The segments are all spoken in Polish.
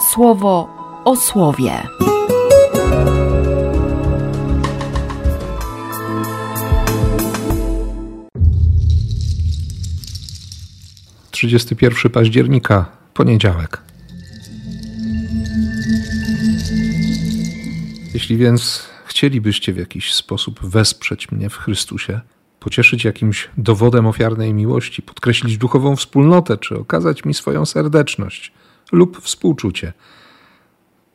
słowo o słowie. Trzydziesty pierwszy października, poniedziałek. Jeśli więc chcielibyście w jakiś sposób wesprzeć mnie w Chrystusie, pocieszyć jakimś dowodem ofiarnej miłości, podkreślić duchową wspólnotę, czy okazać mi swoją serdeczność lub współczucie,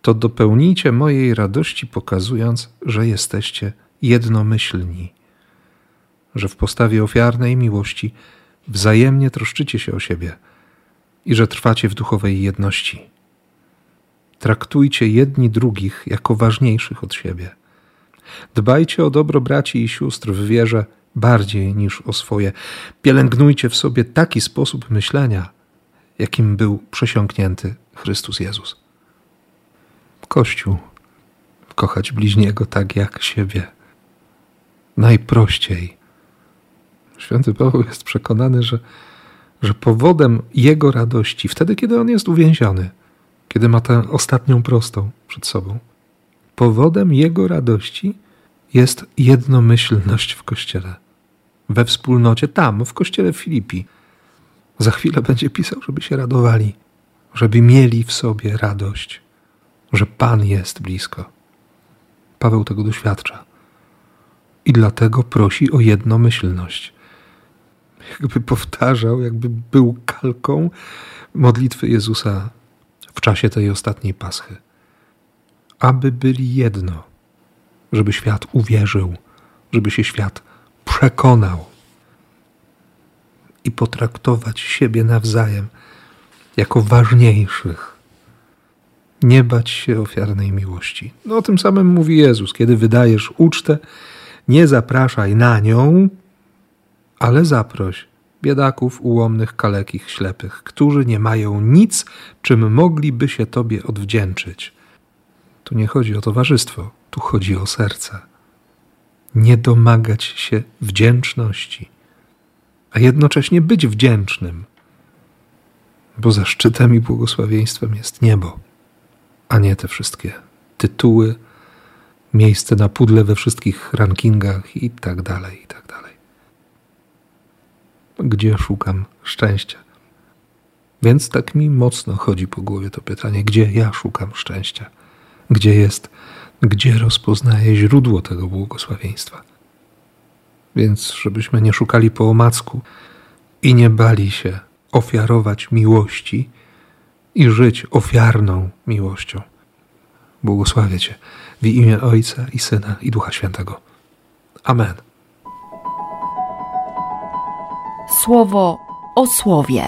to dopełnijcie mojej radości, pokazując, że jesteście jednomyślni, że w postawie ofiarnej miłości wzajemnie troszczycie się o siebie i że trwacie w duchowej jedności. Traktujcie jedni drugich jako ważniejszych od siebie. Dbajcie o dobro braci i sióstr w wierze bardziej niż o swoje. Pielęgnujcie w sobie taki sposób myślenia, jakim był przesiąknięty Chrystus Jezus. Kościół, kochać bliźniego tak jak siebie. Najprościej. Święty Paweł jest przekonany, że, że powodem jego radości, wtedy kiedy on jest uwięziony, kiedy ma tę ostatnią prostą przed sobą, powodem jego radości jest jednomyślność w kościele, we wspólnocie, tam, w kościele Filipi. Za chwilę będzie pisał, żeby się radowali, żeby mieli w sobie radość, że Pan jest blisko. Paweł tego doświadcza i dlatego prosi o jednomyślność. Jakby powtarzał, jakby był kalką modlitwy Jezusa w czasie tej ostatniej paschy. Aby byli jedno żeby świat uwierzył, żeby się świat przekonał i potraktować siebie nawzajem jako ważniejszych. Nie bać się ofiarnej miłości. No o tym samym mówi Jezus. Kiedy wydajesz ucztę, nie zapraszaj na nią, ale zaproś biedaków, ułomnych, kalekich, ślepych, którzy nie mają nic, czym mogliby się Tobie odwdzięczyć. Tu nie chodzi o towarzystwo, tu chodzi o serce. Nie domagać się wdzięczności, a jednocześnie być wdzięcznym, bo zaszczytem i błogosławieństwem jest niebo, a nie te wszystkie tytuły, miejsce na pudle we wszystkich rankingach i tak dalej, i tak dalej. Gdzie szukam szczęścia? Więc tak mi mocno chodzi po głowie to pytanie, gdzie ja szukam szczęścia? Gdzie jest gdzie rozpoznaje źródło tego błogosławieństwa. Więc żebyśmy nie szukali po omacku i nie bali się ofiarować miłości i żyć ofiarną miłością. Błogosławię Cię w imię Ojca i Syna i Ducha Świętego. Amen. Słowo o słowie.